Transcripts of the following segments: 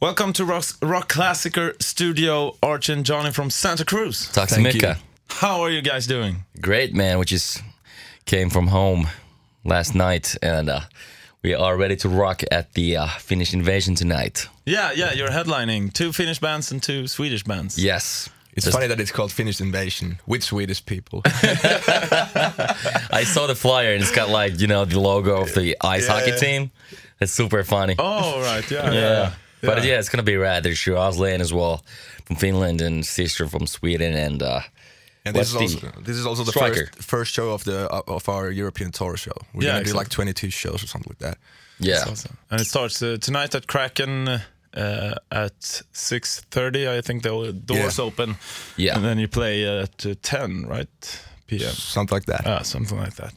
Welcome to Rock, Rock Classicer Studio, Arch and Johnny from Santa Cruz. Tack så Thank mycket. How are you guys doing? Great man, we just came from home last night and uh, we are ready to rock at the uh, Finnish Invasion tonight. Yeah, yeah, you're headlining two Finnish bands and two Swedish bands. Yes. It's Just- funny that it's called Finnish Invasion with Swedish people. I saw the flyer and it's got like, you know, the logo of the ice hockey team. It's super funny. Oh, right, yeah, yeah. yeah. Yeah. But yeah, it's gonna be rad. There's Shiraz Lane as well from Finland and Sister from Sweden and uh, And this is also the this is also the striker? first first show of the of our European tour show. We're Yeah, gonna do exactly. like 22 shows or something like that. yeah. Awesome. And it starts uh, tonight at Kraken uh, at 6.30. I think the doors Yeah. open. Yeah. And then you play at uh, 10, right? PM. Something like that. Ah, something like that.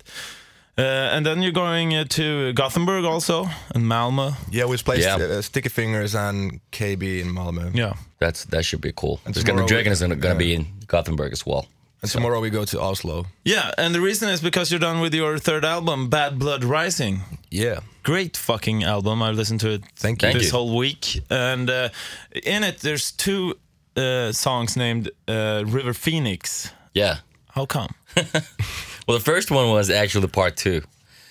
Uh, and then you're going uh, to Gothenburg also, and Malmo. yeah, we played Yeah. uh, Sticky Fingers and KB in Malmö. Yeah. That's that should be cool. And There's gonna tomorrow- Dregen is gonna, gonna be in Gothenburg as well. And tomorrow we go to Oslo. Yeah, and the reason is because you're done with your third album, Bad Blood Rising. Yeah. Great fucking album. I've listened to it Thank you. Thank this you. whole week. And uh, in it, there's two uh, songs named uh, River Phoenix. Yeah. How come? Well, the first one was actually part two.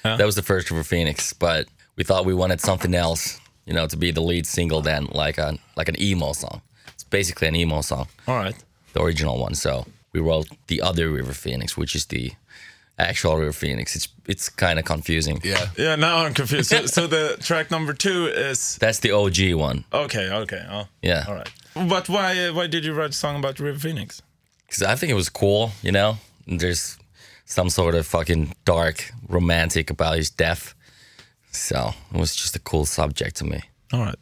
Yeah. That was the first River Phoenix, but we thought we wanted something else, you know, to be the lead single then, like a like an emo song. It's basically an emo song, All right. the original one. So we wrote the other River Phoenix, which is the actual River Phoenix. It's it's kind of confusing. Yeah. Yeah, now I'm confused. so, so the track number two is That's the OG one. okay. Okay. Oh, Yeah. all right. But why? Uh, why did you write a song about River Phoenix? Because I think it was cool, you know. And there's some sort of fucking dark romantic about his death. So it was just a cool subject to me. All right.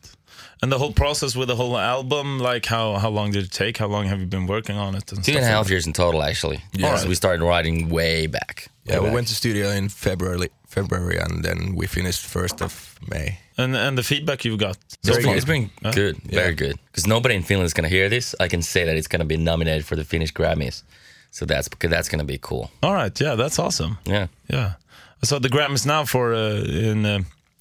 And the whole process with the whole album, like how how long did it take? How long have you been working on it? And Two and a half like years in total, actually. Yeah. So we started writing way back. Yeah, Way we back. went to studio in February February and then we finished first of May. And and the feedback you've got. It's Very been, it's been Huh? good, very good. Because nobody in Finland is gonna hear this. I can say that it's gonna be nominated for the Finnish Grammys. So that's that's gonna be cool. All right. Yeah, that's awesome. Yeah. Yeah. I saw the Grammys now for uh, in uh,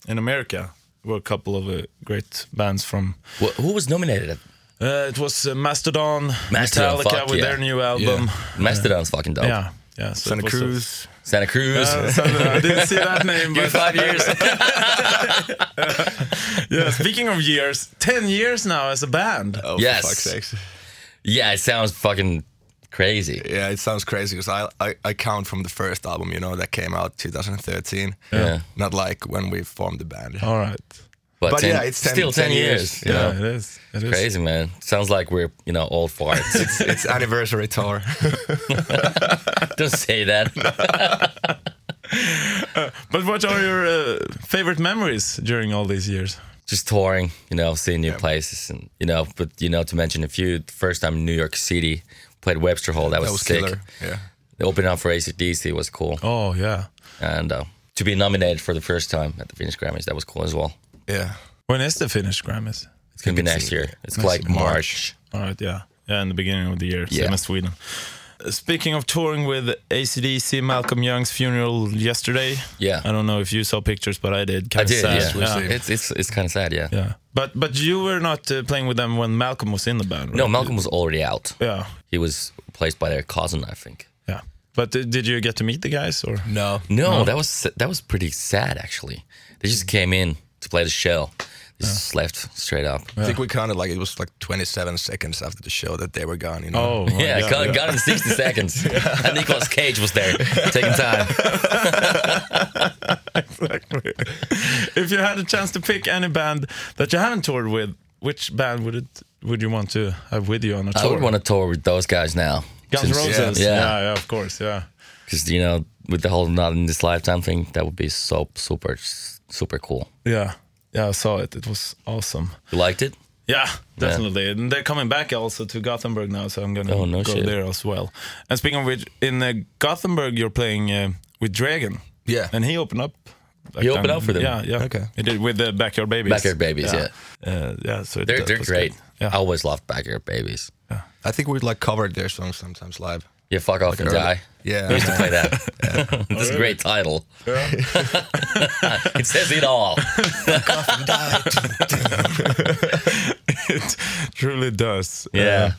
in America. Were a couple of uh, great bands from. Wh- who was nominated? Uh, it was uh, Mastodon, Mastodon, Metallica fuck with yeah. their new album. Mastodon's fucking dope. Yeah. Yeah. so Santa was a- Cruz. Santa Cruz. Uh, Santa- I didn't see that name, Give but five years. yeah. Speaking of years, ten years now as a band. Oh, Yes. for fuck's sakes. yeah, it sounds fucking crazy. Yeah, it sounds crazy because I, I I count from the first album, you know, that came out 2013. Yeah. Not like when we formed the band. All right. But, But 10 yeah, it's 10 still 10, 10 years. years. Yeah, know? it is. It is. Crazy, man. Sounds like we're, you know, old farts. It's anniversary tour. Don't say that. But what are your uh, favorite memories during all these years? Just touring, you know, seeing new places. And, you know, but, you know, to mention a few, first time in New York City, played Webster Hall. That was, that was sick. killer. Yeah. The opening up for ACDC was cool. Oh yeah. And uh, to be nominated for the first time at the Finnish Grammys, that was cool as well. Yeah. When is the Finnish Grammys? It's to be next year. It's next like March. March. All right. Yeah. Yeah. In the beginning of the year, Yeah. same as Sweden. Speaking of touring with ACDC, Malcolm Young's funeral yesterday. Yeah. I don't know if you saw pictures, but I did. I of did, sad. yeah. we'll. It's, it's, it's kind of sad, yeah. Yeah. But but you were not uh, playing with them when Malcolm was in the band. Right? No, Malcolm was already out. Yeah. He was replaced by their cousin, I think. Yeah. But uh, did you get to meet the guys or? No. No, that was that was pretty sad actually. They just came in to play the show. They just left straight up. I think we counted like it was like 27 seconds after the show that they were gone, you know. Oh. right, Yeah, got, got in 60 seconds. And Nicolas Cage was there, taking time. exactly. if you had a chance to pick any band that you haven't toured with, which band would it would you want to have with you on a tour? I would want to tour with those guys now. Guns Since- Roses. Yeah. yeah, yeah, of course, yeah. Because, you know, with the whole not in this lifetime thing, that would be so super, super cool. Yeah, yeah, I saw it. It was awesome. You liked it? Yeah, definitely. And they're coming back also to Gothenburg now, so I'm gonna Oh, no go shit. there as well. And speaking of which, in uh, Gothenburg, you're playing uh, with Dregen. Yeah. and he opened up. like He opened down- up for them? Yeah, yeah. Okay. He did with the Backyard Babies. Backyard Babies, yeah. Uh, yeah, so it- They're, they're great. good. Yeah. I always loved Backyard Babies. Yeah. I think we'd like covered their songs sometimes live. Yeah, fuck off and early- die. Yeah. I used to play that. This is a great title. it says it all. it truly does. Yeah.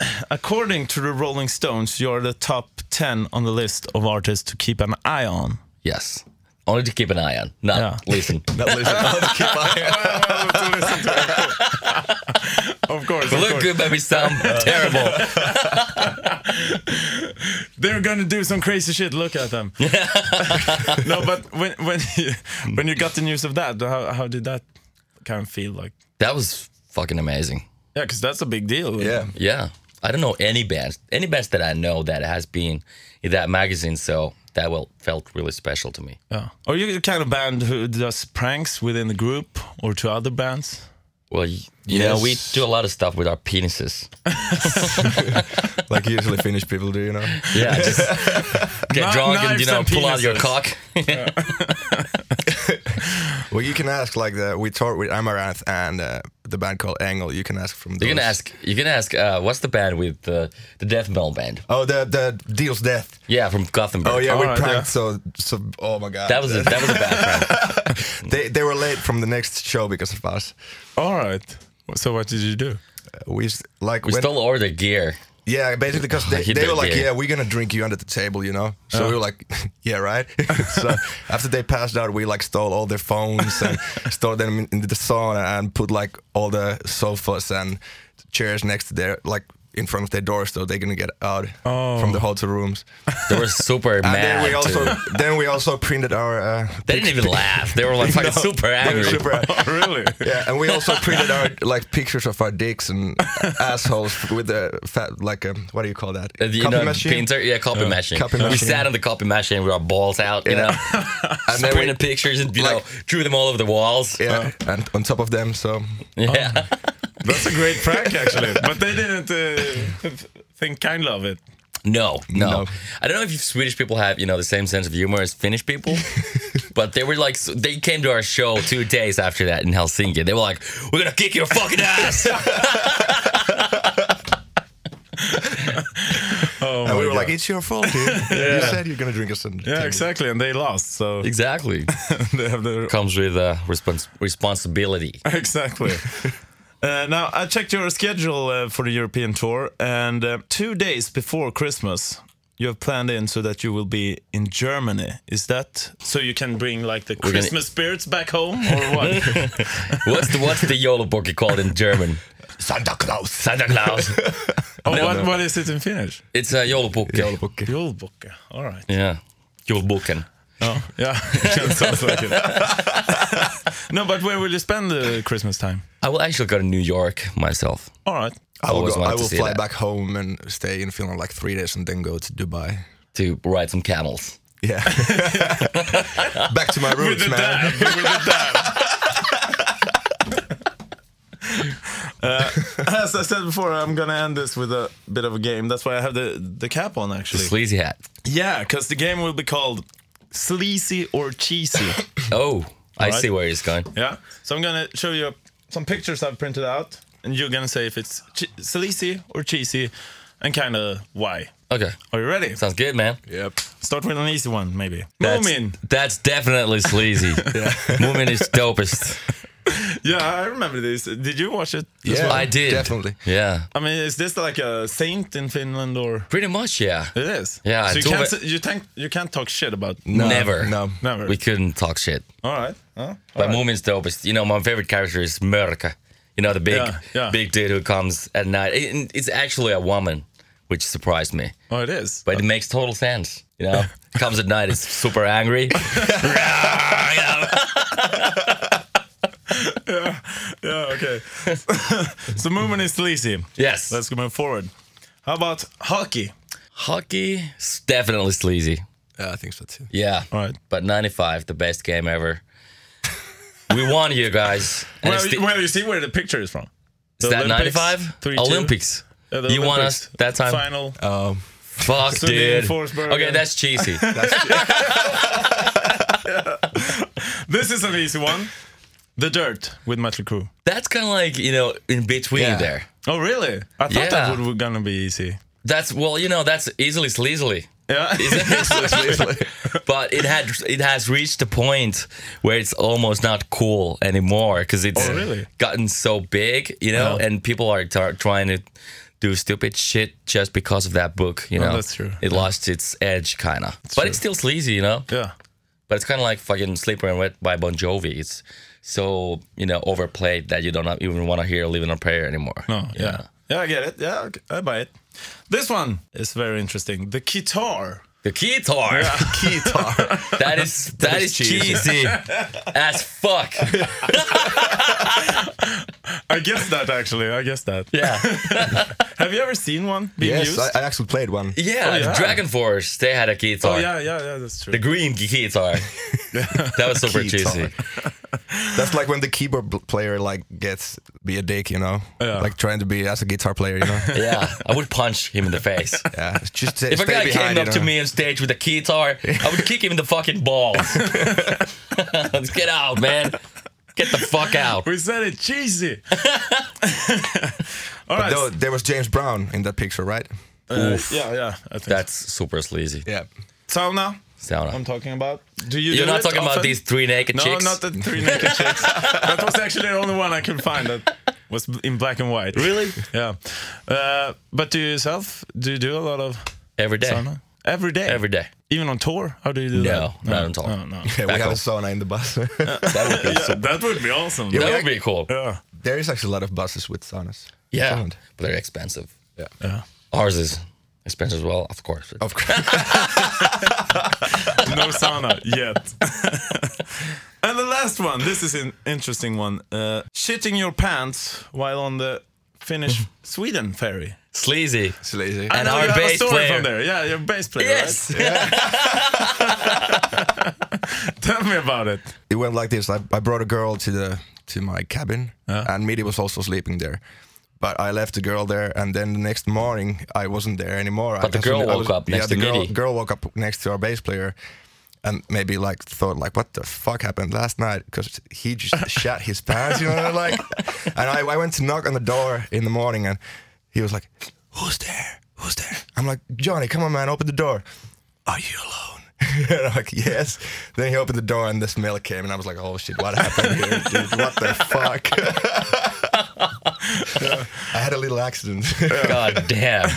Uh, according to the Rolling Stones, you're the top 10 on the list of artists to keep an eye on. Yes. Only to keep an eye on. Not Yeah. listen. That listen, keep Of course. Of look course. good, maybe sound terrible. They're gonna do some crazy shit. Look at them. no, but when when you, when you got the news of that, how how did that kind of feel like? That was fucking amazing. Yeah, because that's a big deal. Yeah. Yeah. I don't know any bands, any bands that I know that has been in that magazine, so that well felt really special to me. Yeah. Are you the kind of band who does pranks within the group or to other bands? Well, y- you know, we do a lot of stuff with our penises. like usually Finnish people do, you know. Yeah, just get Kni- drunk and you know and pull out your penises. cock. Well, you can ask like the we toured with Amaranthe and uh, the band called Angle. You can ask from. You can ask. You can ask. Uh, what's the band with the the death metal band? Oh, the the Deal's Death. Yeah, from Gothenburg. Oh yeah, we Alright, pranked. yeah. So so. Oh my god. that was a, that was a bad prank. they they were late from the next show because of us. All right. So what did you do? Uh, we s- like We when- stole all their gear. Yeah, basically because they, they were like, gear. yeah, we're gonna drink you under the table, you know. So we were like, yeah, right. so after they passed out, we like stole all their phones and stole them in- into the sauna and put like all the sofas and chairs next to their like in front of their doors, so they're gonna get out from the hotel rooms. They were super And mad. then we also too. then we also printed our. Uh, They didn't even laugh. They were like fucking No, super they angry. super Oh, really? Yeah, and we also printed our like pictures of our dicks and assholes with the fat like um, what do you call that? Uh, you Copy know, machine? painter, yeah, copy machine. copy We machine. sat on the copy machine with our balls out, you Yeah. know, And then we, printed pictures and you know drew them all over the walls. yeah, and on top of them, so Yeah. That's a great prank, actually. but they didn't uh, think kindly of it. No, no, No. I don't know if Swedish people have you know the same sense of humor as Finnish people, but they were like they came to our show two days after that in Helsinki. They were like, "We're gonna kick your fucking ass." Oh and my we were God. like, it's your fault, dude. You said you're gonna drink us under yeah, exactly, and they lost, so exactly. they have their Comes with uh, respons- responsibility. exactly. Uh, now I checked your schedule uh, for the European tour, and uh, two days before Christmas, you have planned in so that you will be in Germany. Is that so you can bring like the gonna- Christmas spirits back home, or what? What's the what's the Joulupukki called in German? Santa Claus. Santa Claus. oh, what, what is it in Finnish? It's a Joulupukki. Joulupukki. Julbokke. All right. Yeah. Joulupuken. Oh, yeah, sounds like it. no, but where will you spend the Christmas time? I will actually go to New York myself. All right. I will, go, I will fly that. back home and stay in Finland like three days and then go to Dubai. to ride some camels. Yeah. back to my roots, the man. dad. With the dad. Uh, as I said before, I'm gonna end this with a bit of a game. That's why I have the the cap on, actually. The actually. sleazy hat. Yeah, because the game will be called Sleazy or Cheesy. Oh, I Alright. see where he's going. yeah. So I'm gonna show you some pictures I've printed out, and you're gonna say if it's che- sleazy or cheesy, and kind of why. Okay. Are you ready? Sounds good, man. Yep. Start with an easy one, maybe. That's, Moomin. That's definitely sleazy. Moomin is dopest. Yeah, I remember this. Did you watch it? Yeah, well? I did. Definitely. Yeah. I mean, is this like a saint in Finland or? Pretty much, yeah. It is. Yeah, So you can't s- you can't you can't talk shit about. Never. No. Never. We couldn't talk shit. All right. Huh? But All right. Moomin's dopest. You know, my favorite character is Mörka. You know, the big, Yeah, yeah. big dude who comes at night. It- it's actually a woman, which surprised me. Oh, it is. But it makes total sense. You know, comes at night, it's super angry. yeah. Okay. so movement is sleazy. yes. Let's go move forward. How about hockey? Hockey, is definitely sleazy. Yeah, I think so too. Yeah. All right. But 95, the best game ever. we won, you guys. And Well, the- you, well, you see where the picture is from. is The that Olympics, 95? 3-2. Olympics. Yeah, the you won Olympics us that time. Final. Um, Fuck, Sundin dude. Forsberg. Okay, that's cheesy. This is an easy one. The Dirt with Mötley Crüe. that's kind of like, you know, in between Yeah. there. Oh, really? I thought Yeah. that would, was gonna be easy. That's, well, you know, that's easily sleazily. Yeah. but it had it has reached a point where it's almost not cool anymore because it's Oh, really? gotten so big, you know, Yeah. and people are tar- trying to do stupid shit just because of that book, you Oh, know. that's true. It lost its edge, kind of, but true. it's still sleazy, you know. yeah. But it's kind of like fucking "Slippery When Wet" by Bon Jovi. It's so you know overplayed that you don't even want to hear "Living on Prayer" anymore. No, yeah. Yeah, I get it. Yeah, okay, I buy it. This one is very interesting. The keytar. The keytar. Keytar. That is that is cheesy as fuck. I guess that actually. I guess that. Yeah. Have you ever seen one being yes, used? I, I actually played one. Yeah, Oh, yeah. Dragon Force, they had a keytar. oh yeah, yeah, yeah. That's true. The green keytar. that was super Keytar. cheesy. That's like when the keyboard player like gets be a dick, you know, Yeah. like trying to be as a guitar player, you know. Yeah, I would punch him in the face. yeah, just If a guy behind, came you up to me on stage with a keytar, I would kick him in the fucking balls. Let's get out, man. Get the fuck out. we said it cheesy. All But right. though, there was James Brown in that picture, right? Uh, yeah, yeah. I think That's super sleazy. Yeah. sauna. Sauna. I'm talking about. Do you? You're do not it talking about these three naked No, chicks? No, not the three naked chicks. that was actually the only one I could find that was in black and white. Really? Yeah. Uh, but do you yourself? Do you do a lot of Every day. sauna every day? Every day. Even on tour? How do you do No, that? No, not on tour. No, no. Yeah, we Back have a sauna in the bus. That would be Yeah, that would be awesome. That we would be cool. Yeah. there is actually a lot of buses with saunas. Yeah, but they're expensive. Yeah. Yeah. Ours is expensive as well, of course. Of course. No sauna yet. and the last one. This is an interesting one. Uh, shitting your pants while on the Finnish Sweden ferry. Sleazy. Sleazy. lazy. I And know our have a bass story player. from there. Yeah, your bass player. Yes. Right? Tell me about it. it went like this. I, I brought a girl to the to my cabin, Yeah. and Middy was also sleeping there. But I left the girl there, and then the next morning I wasn't there anymore. But the girl I woke up yeah, next the girl, girl woke up next to our bass player, and maybe like thought like, what the fuck happened last night? Because he just shat his pants, you know, like. And I, I went to knock on the door in the morning, and he was like, "Who's there? Who's there?" I'm like, "Johnny, come on, man, open the door." Are you alone? And I'm like, yes. Then he opened the door and the smell came, and I was like, oh shit, what happened here, dude? What the fuck? I had a little accident. God damn.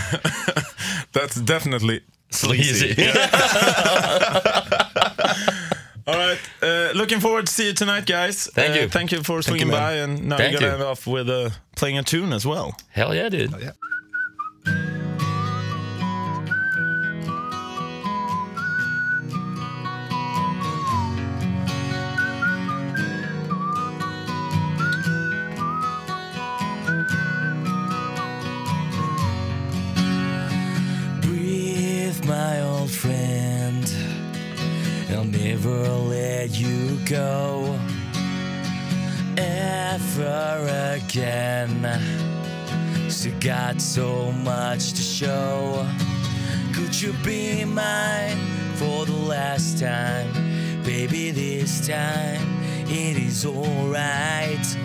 That's definitely Sleazy. All right. Uh, looking forward to see you tonight, guys. Thank Uh, you. Thank you for you, swinging man. by, and now Thank you're gonna you. end off with uh, playing a tune as well. Hell yeah, dude. yeah. Got so much to show. Could you be mine for the last time? Baby, this time it is alright.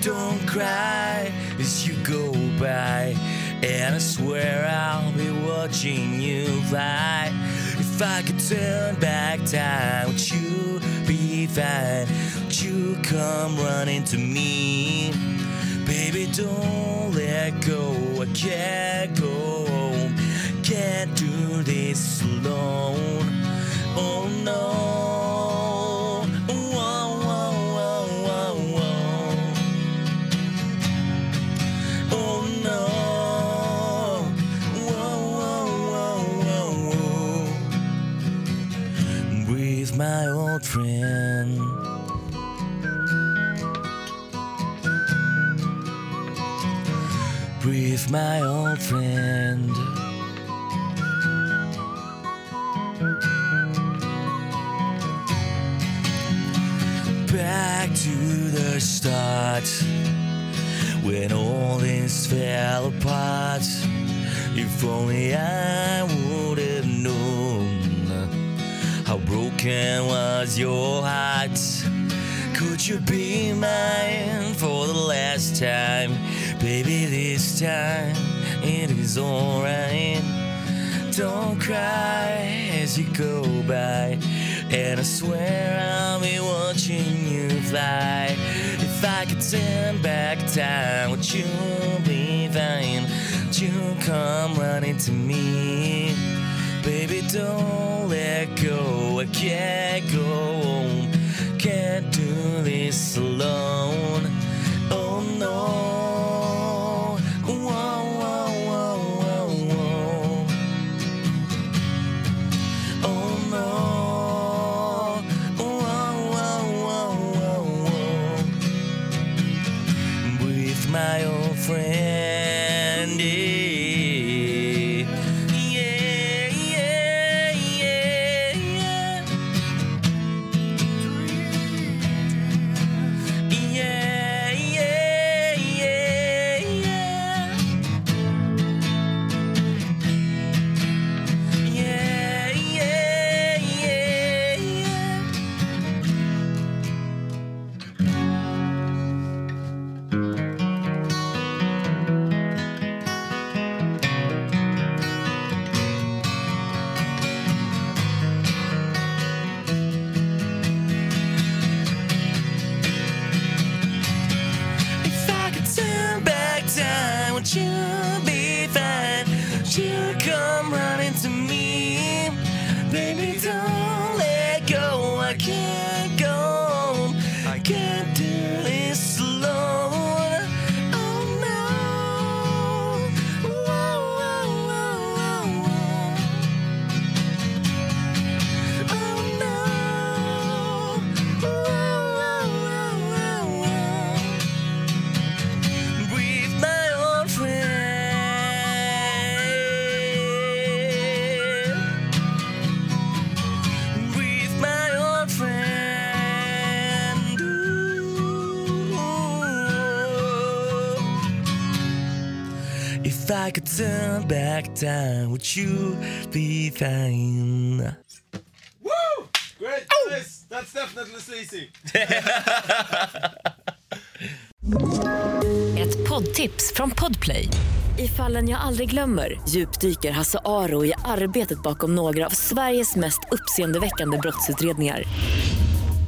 Don't cry as you go by. And I swear I'll be watching you fly. If I could turn back time, would you be fine? Would you come running to me? Baby, don't let go. I can't go home. Can't do this alone. Oh no. Oh no. With my old friend. My old friend. Back to the start when all this fell apart. If only I would have known how broken was your heart. Could you be mine for the last time? Baby, this time it is alright. don't cry as you go by. And I swear I'll be watching you fly. If I could turn back time, would you be fine? Would you come running to me? Baby, don't let go. I can't go home. Can't do this alone. Oh no. If I could turn back time, would you be fine? Woo! Great guys! That's definitely sleazy. Ett poddtips från Podplay. I fallen jag aldrig glömmer djupdyker Hasse Aro i arbetet bakom några av Sveriges mest uppseendeväckande brottsutredningar.